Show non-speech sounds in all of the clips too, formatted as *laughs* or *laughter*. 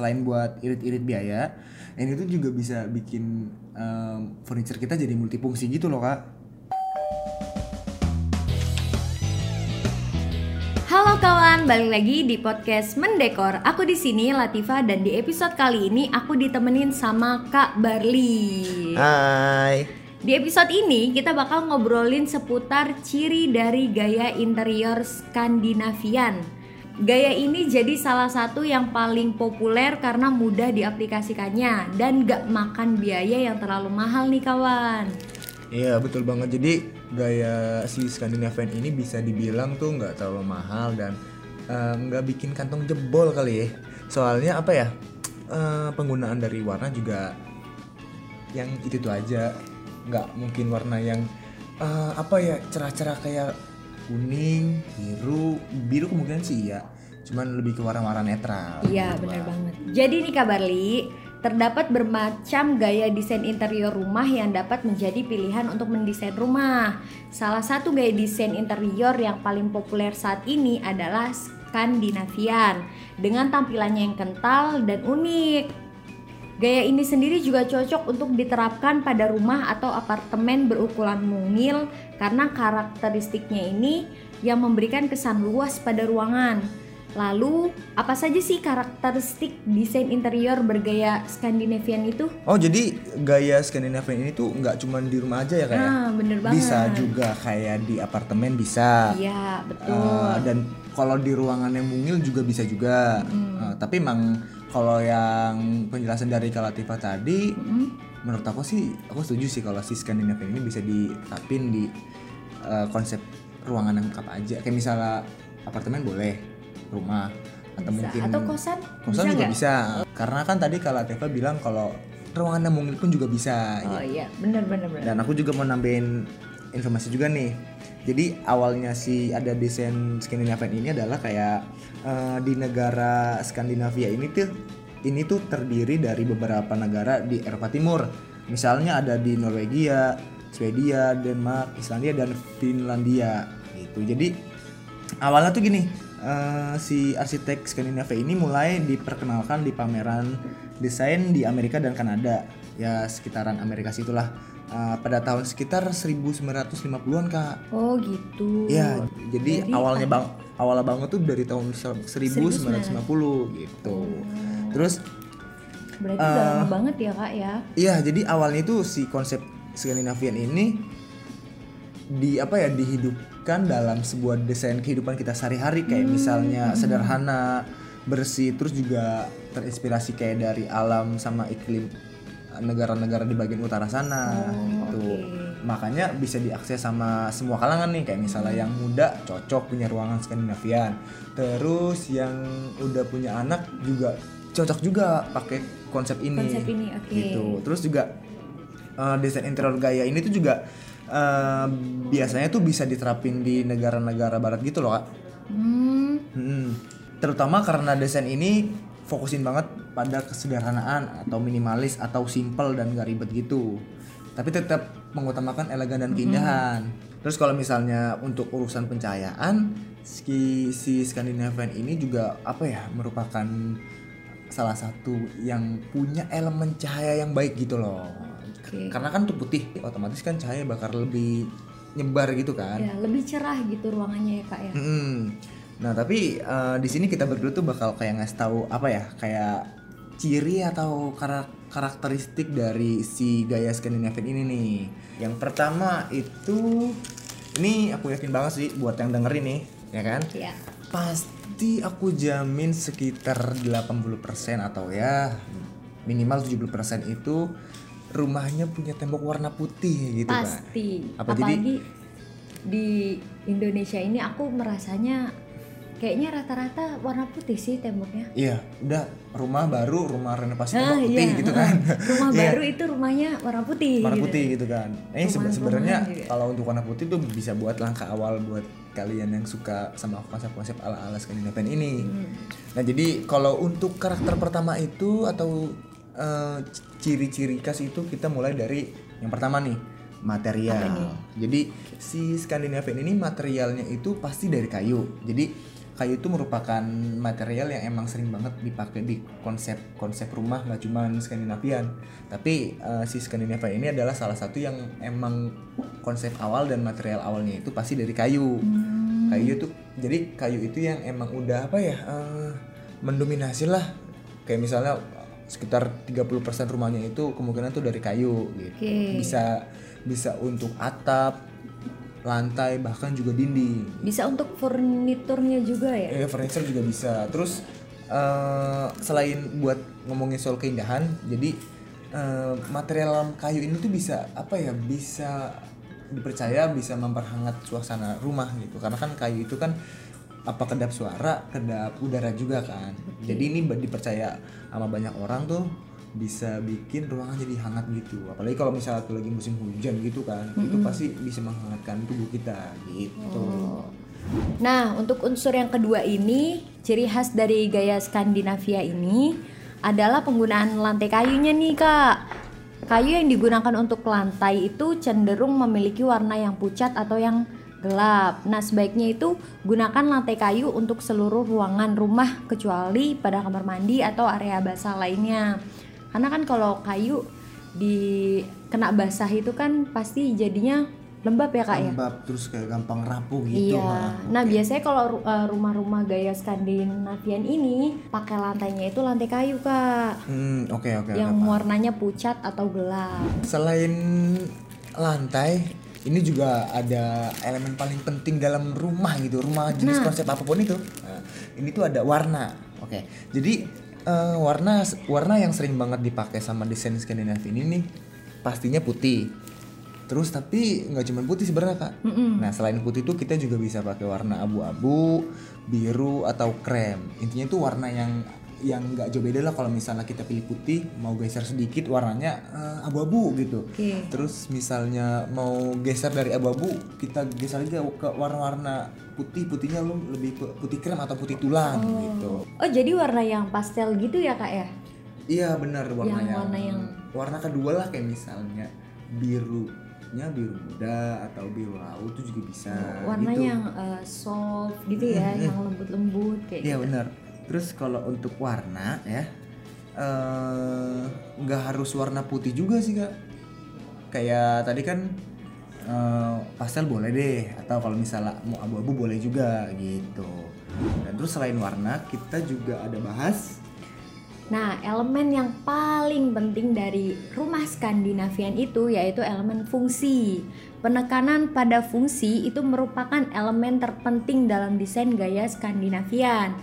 selain buat irit-irit biaya, ini tuh juga bisa bikin em, furniture kita jadi multifungsi gitu loh kak. Halo kawan, balik lagi di podcast Mendekor. Aku di sini Latifa dan di episode kali ini aku ditemenin sama Kak Barli. Hai. Di episode ini kita bakal ngobrolin seputar ciri dari gaya interior Skandinavian. Gaya ini jadi salah satu yang paling populer karena mudah diaplikasikannya dan gak makan biaya yang terlalu mahal nih kawan. Iya betul banget. Jadi gaya si Scandinavian ini bisa dibilang tuh nggak terlalu mahal dan eh, nggak bikin kantong jebol kali ya. Soalnya apa ya? eh, penggunaan dari warna juga yang itu tuh aja. Nggak mungkin warna yang eh, apa ya cerah-cerah kayak kuning, biru, biru kemungkinan sih iya. Cuman lebih ke warna-warna netral. Iya benar banget. Jadi nih Kak Barli, terdapat bermacam gaya desain interior rumah yang dapat menjadi pilihan untuk mendesain rumah. Salah satu gaya desain interior yang paling populer saat ini adalah Skandinavian dengan tampilannya yang kental dan unik. Gaya ini sendiri juga cocok untuk diterapkan pada rumah atau apartemen berukuran mungil karena karakteristiknya ini yang memberikan kesan luas pada ruangan. Lalu, apa saja sih karakteristik desain interior bergaya Skandinavian itu? Oh jadi gaya Scandinavian ini tuh nggak cuma di rumah aja ya kayak? Nah, bener banget. Bisa juga kayak di apartemen bisa. Iya, betul. Eh, dan kalau di ruangan yang mungil juga bisa juga. Eh, tapi emang kalau yang penjelasan dari Kalatifah tadi, Mm, menurut aku sih, aku setuju sih kalau si Scandinavian ini bisa diterapin di eh, konsep ruangan yang lengkap aja. Kayak misalnya apartemen boleh, rumah atau bisa. mungkin Atau kosan? kosan juga nggak? bisa. Karena kan tadi Kalatifah bilang kalau ruangan yang mungil pun juga bisa. Oh iya, bener bener bener. Dan aku juga mau nambahin informasi juga nih. Jadi awalnya si ada desain Skandinavian ini adalah kayak eh, di negara Skandinavia ini tuh ini tuh terdiri dari beberapa negara di Eropa Timur. Misalnya ada di Norwegia, Swedia, Denmark, Islandia dan Finlandia gitu. Jadi awalnya tuh gini, eh, si arsitek Skandinavia ini mulai diperkenalkan di pameran desain di Amerika dan Kanada. Ya sekitaran Amerika situlah. Eh, pada tahun sekitar 1950-an kak. Oh gitu. Ya, jadi, Jadi awalnya bang awalnya banget tuh dari tahun se- 1950 gitu. Terus Berarti udah lama banget ya kak ya? Iya, jadi awalnya itu si konsep Skandinavian ini di apa ya dihidupkan dalam sebuah desain kehidupan kita sehari-hari kayak misalnya sederhana, bersih, terus juga terinspirasi kayak dari alam sama iklim negara-negara di bagian utara sana gitu. oke. Makanya bisa diakses sama semua kalangan nih kayak misalnya yang muda cocok punya ruangan Skandinavian. Terus yang udah punya anak juga cocok juga pakai konsep ini. Konsep ini, oke. Gitu. Terus juga eh, desain interior gaya ini tuh juga eh, biasanya tuh bisa diterapin di negara-negara barat gitu loh, Kak. Hmm, Hmm. Terutama karena desain ini fokusin banget pada kesederhanaan atau minimalis atau simple dan gak ribet gitu. Tapi tetap mengutamakan elegan dan keindahan. Terus kalau misalnya untuk urusan pencahayaan, si, si Scandinavian ini juga apa ya merupakan salah satu yang punya elemen cahaya yang baik gitu loh. Oke. Karena kan tuh putih, otomatis kan cahaya bakal lebih nyebar gitu kan. ya lebih cerah gitu ruangannya ya kak ya. Mm-mm. Nah tapi eh, di sini kita berdua tuh bakal kayak ngasih tahu apa ya kayak ciri atau karak- karakteristik dari si gaya Scandinavian ini nih. Yang pertama itu ini aku yakin banget sih buat yang dengerin nih, ya kan? Iya. Pasti aku jamin sekitar 80% atau ya minimal 70% itu rumahnya punya tembok warna putih gitu kan. Pasti. Apa jadi- Apalagi di Indonesia ini aku merasanya kayaknya rata-rata warna putih sih temboknya. Iya, udah rumah baru, rumah renovasi Ah, tembok putih iya. gitu kan. *laughs* Rumah Iya, baru itu rumahnya warna putih. warna gitu. putih gitu kan. Eh sebe- sebenarnya kalau untuk warna putih tuh bisa buat langkah awal buat kalian yang suka sama konsep-konsep ala-ala Scandinavian ini. Hmm. Nah, jadi kalau untuk karakter pertama itu atau eh, ciri-ciri khas itu kita mulai dari yang pertama nih, material. Jadi si Scandinavian ini materialnya itu pasti dari kayu. Jadi kayu itu merupakan material yang emang sering banget dipakai di konsep-konsep rumah nggak cuma Skandinavian tapi uh, si Skandinavia ini adalah salah satu yang emang konsep awal dan material awalnya itu pasti dari kayu hmm. kayu itu jadi kayu itu yang emang udah apa ya uh, mendominasi lah kayak misalnya sekitar 30% rumahnya itu kemungkinan tuh dari kayu gitu. Okay. Bisa bisa untuk atap, lantai bahkan juga dinding. Bisa untuk furniturnya juga ya? Iya, furniture juga bisa. Terus uh, selain buat ngomongin soal keindahan, jadi uh, material kayu ini tuh bisa apa ya? Bisa dipercaya bisa memperhangat suasana rumah gitu. Karena kan kayu itu kan apa kedap suara, kedap udara juga kan. Okay. Jadi ini dipercaya sama banyak orang tuh bisa bikin ruangan jadi hangat gitu. Apalagi kalau misalnya tuh lagi musim hujan gitu kan, mm -hmm. itu pasti bisa menghangatkan tubuh kita gitu. Oh. Nah, untuk unsur yang kedua ini, ciri khas dari gaya Skandinavia ini adalah penggunaan lantai kayunya nih, Kak. Kayu yang digunakan untuk lantai itu cenderung memiliki warna yang pucat atau yang gelap. Nah, sebaiknya itu gunakan lantai kayu untuk seluruh ruangan rumah kecuali pada kamar mandi atau area basah lainnya. Karena kan kalau kayu di kena basah itu kan pasti jadinya lembab ya kak lembab, ya? Lembab terus kayak gampang rapuh gitu iya. Nah okay. biasanya kalau uh, rumah-rumah gaya Skandinavian ini pakai lantainya itu lantai kayu kak. Hmm oke okay, oke okay, yang okay, warnanya pucat atau gelap. Selain lantai ini juga ada elemen paling penting dalam rumah gitu rumah jenis nah. konsep apa pun itu. Nah, ini tuh ada warna. Oke okay. jadi uh, warna warna yang sering banget dipakai sama desain Skandinavia ini nih pastinya putih. Terus tapi nggak cuma putih sebenarnya kak. Mm -mm. nah selain putih itu kita juga bisa pakai warna abu-abu biru atau krem. Intinya itu warna yang yang nggak jauh beda lah kalau misalnya kita pilih putih mau geser sedikit warnanya uh, abu-abu gitu okay. terus misalnya mau geser dari abu-abu kita geser aja ke warna-warna putih putihnya lu lebih putih krem atau putih tulang oh. gitu oh jadi warna yang pastel gitu ya kak ya iya benar warna yang, warna yang warna kedua lah kayak misalnya birunya biru muda atau biru laut itu juga bisa warna gitu. yang uh, soft gitu ya yang lembut-lembut kayak iya gitu. benar terus kalau untuk warna ya eh, nggak uh, harus warna putih juga sih kak kayak tadi kan uh, pastel boleh deh atau kalau misalnya mau abu-abu boleh juga gitu dan terus selain warna kita juga ada bahas Nah, elemen yang paling penting dari rumah Skandinavian itu yaitu elemen fungsi. Penekanan pada fungsi itu merupakan elemen terpenting dalam desain gaya Skandinavian.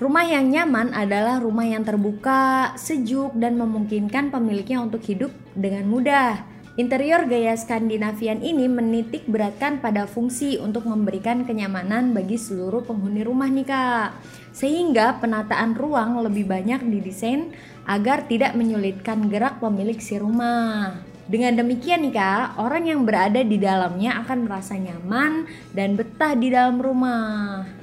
Rumah yang nyaman adalah rumah yang terbuka, sejuk, dan memungkinkan pemiliknya untuk hidup dengan mudah. Interior gaya Skandinavian ini menitik beratkan pada fungsi untuk memberikan kenyamanan bagi seluruh penghuni rumah nih kak. Sehingga penataan ruang lebih banyak didesain agar tidak menyulitkan gerak pemilik si rumah. Dengan demikian nih kak, orang yang berada di dalamnya akan merasa nyaman dan betah di dalam rumah.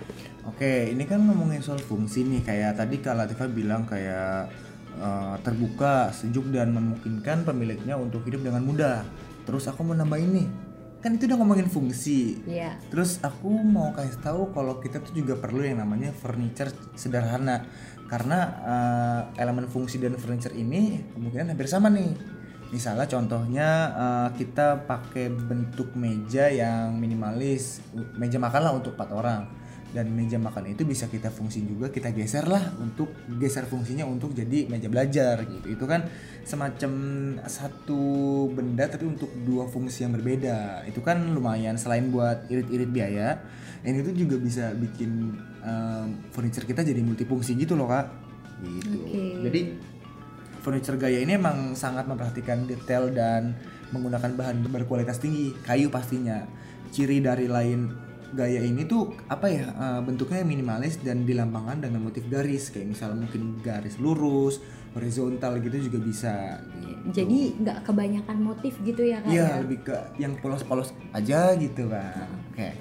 Oke, ini kan ngomongin soal fungsi nih. Kayak tadi Kak Latifah bilang kayak uh, terbuka, sejuk dan memungkinkan pemiliknya untuk hidup dengan mudah. Terus aku mau nambah ini. Kan itu udah ngomongin fungsi. Iya. Yeah. Terus aku mau kasih tahu kalau kita tuh juga perlu yang namanya furniture sederhana. Karena uh, elemen fungsi dan furniture ini kemungkinan hampir sama nih. Misalnya contohnya uh, kita pakai bentuk meja yang minimalis, meja makan lah untuk empat orang dan meja makan itu bisa kita fungsi juga kita geser lah untuk geser fungsinya untuk jadi meja belajar gitu. Itu kan semacam satu benda tapi untuk dua fungsi yang berbeda. Itu kan lumayan selain buat irit-irit biaya ini tuh juga bisa bikin um, furniture kita jadi multifungsi gitu loh kak. Gitu. Okay. jadi furniture gaya ini emang sangat memperhatikan detail dan menggunakan bahan berkualitas tinggi kayu pastinya. Ciri dari lain gaya ini tuh apa ya uh, bentuknya minimalis dan dilambangkan dengan motif garis kayak misalnya mungkin garis lurus horizontal gitu juga bisa gitu. jadi nggak kebanyakan motif gitu ya kan iya ya? lebih ke yang polos-polos aja gitu kan oke okay.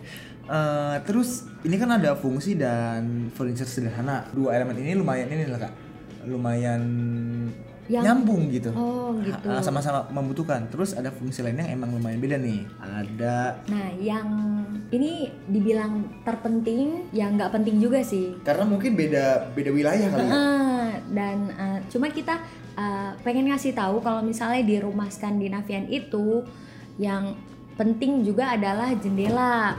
uh, eh, terus ini kan ada fungsi dan furniture sederhana dua elemen ini lumayan ini lah kak lumayan Yang- nyambung gitu. Oh, gitu. Sama-sama membutuhkan. Terus ada fungsi lainnya yang emang lumayan beda nih. Ada Nah, yang ini dibilang terpenting, ya nggak penting juga sih. karena mungkin beda beda wilayah kali ya. Dan eh, cuma kita eh, pengen ngasih tahu kalau misalnya di rumah Skandinavian itu yang penting juga adalah jendela.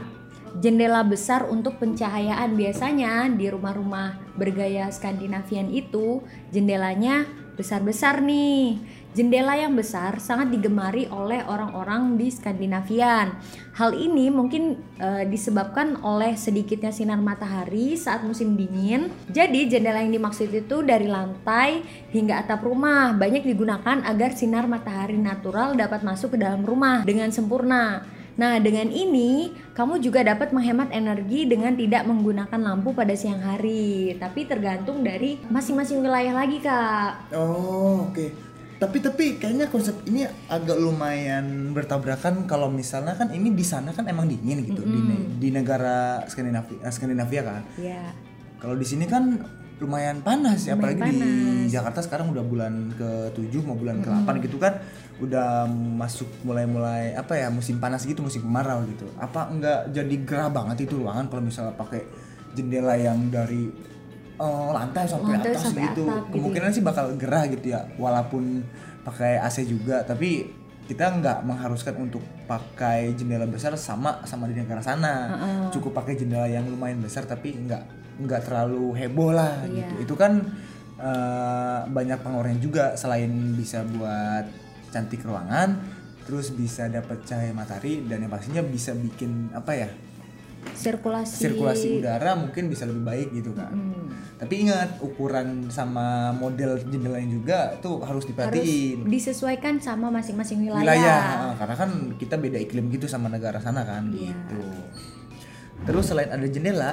Jendela besar untuk pencahayaan biasanya di rumah-rumah bergaya Skandinavian itu jendelanya besar-besar nih. Jendela yang besar sangat digemari oleh orang-orang di Skandinavian. Hal ini mungkin eh, disebabkan oleh sedikitnya sinar matahari saat musim dingin. Jadi jendela yang dimaksud itu dari lantai hingga atap rumah banyak digunakan agar sinar matahari natural dapat masuk ke dalam rumah dengan sempurna. Nah, dengan ini kamu juga dapat menghemat energi dengan tidak menggunakan lampu pada siang hari. Tapi tergantung dari masing-masing wilayah lagi, Kak. Oh, oke. Tapi tapi kayaknya konsep ini agak lumayan bertabrakan kalau misalnya kan ini di sana kan emang dingin gitu di ne- di negara Skandinavia eh, Skandinavia kan. Ya. Kalau di sini kan lumayan panas ya Lumayan apalagi di panas. Jakarta sekarang udah bulan ke-7 mau bulan ke-8 gitu kan udah masuk mulai-mulai apa ya musim panas gitu musim kemarau gitu. Apa enggak jadi gerah banget itu ruangan kalau misalnya pakai jendela yang dari eh, lantai sampai Lantai atas sampai gitu. atap gitu Kemungkinan sih bakal gerah gitu ya walaupun pakai AC juga tapi kita nggak mengharuskan untuk pakai jendela besar sama sama di negara sana cukup pakai jendela yang lumayan besar tapi nggak nggak terlalu heboh lah Iya. gitu itu kan eh, banyak pengaruhnya juga selain bisa buat cantik ruangan terus bisa dapat cahaya matahari dan yang pastinya bisa bikin apa ya Sirkulasi. sirkulasi udara mungkin bisa lebih baik gitu kan Hmm. tapi ingat ukuran sama model jendelanya juga tuh harus harus diperhatiin disesuaikan sama masing-masing wilayah. wilayah ah, karena kan kita beda iklim gitu sama negara sana kan Iya. gitu terus selain ada jendela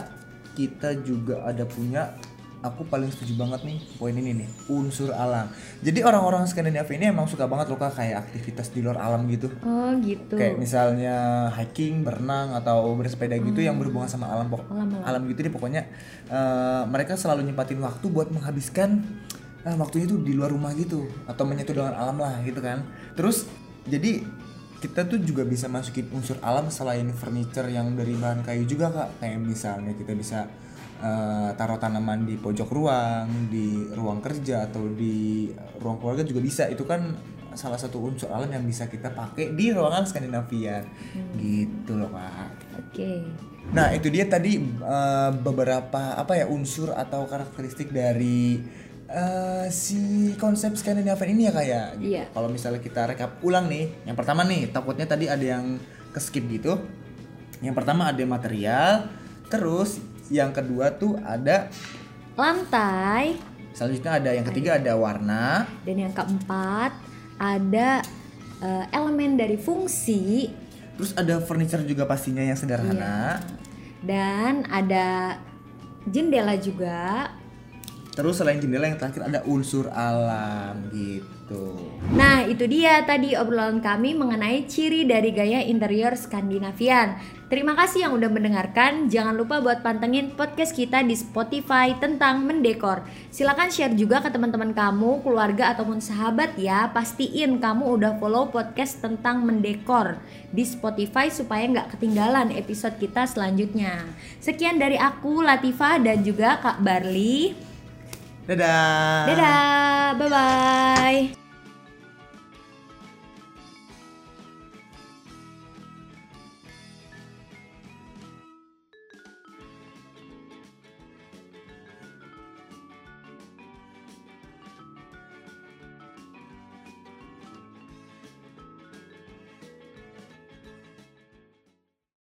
kita juga ada punya aku paling setuju banget nih poin ini nih unsur alam jadi orang-orang Skandinavia ini emang suka banget loh Kak, kayak aktivitas di luar alam gitu Oh, gitu. kayak misalnya hiking berenang atau bersepeda gitu yang berhubungan sama alam pok Alam, alam. alam gitu deh pokoknya eh, mereka selalu nyempatin waktu buat menghabiskan eh, waktunya itu di luar rumah gitu atau menyatu dengan alam lah gitu kan terus jadi kita tuh juga bisa masukin unsur alam selain furniture yang dari bahan kayu juga kak. Kayak misalnya kita bisa eh, taruh tanaman di pojok ruang di ruang kerja atau di ruang keluarga juga bisa. Itu kan salah satu unsur alam yang bisa kita pakai di ruangan Skandinavia. Gitu loh kak. Oke. Nah itu dia tadi eh, beberapa apa ya unsur atau karakteristik dari eh, si konsep Scandinavian ini ya kayak. Gitu. Iya. Kalau misalnya kita rekap ulang nih, yang pertama nih takutnya tadi ada yang ke skip gitu. Yang pertama ada material, terus yang kedua tuh ada Lantai selanjutnya ada yang ketiga ada warna, dan yang keempat ada eh, elemen dari fungsi terus ada furniture juga pastinya yang sederhana. dan ada jendela juga. Terus selain jendela yang terakhir ada unsur alam gitu. Nah, itu dia tadi obrolan kami mengenai ciri dari gaya interior Skandinavian. Terima kasih yang udah mendengarkan. Jangan lupa buat pantengin podcast kita di Spotify tentang mendekor. Silakan share juga ke teman-teman kamu, keluarga ataupun sahabat ya. Pastiin kamu udah follow podcast tentang mendekor di Spotify supaya nggak ketinggalan episode kita selanjutnya. Sekian dari aku Latifah dan juga Kak Barli. Dadah. Dadah. Bye bye.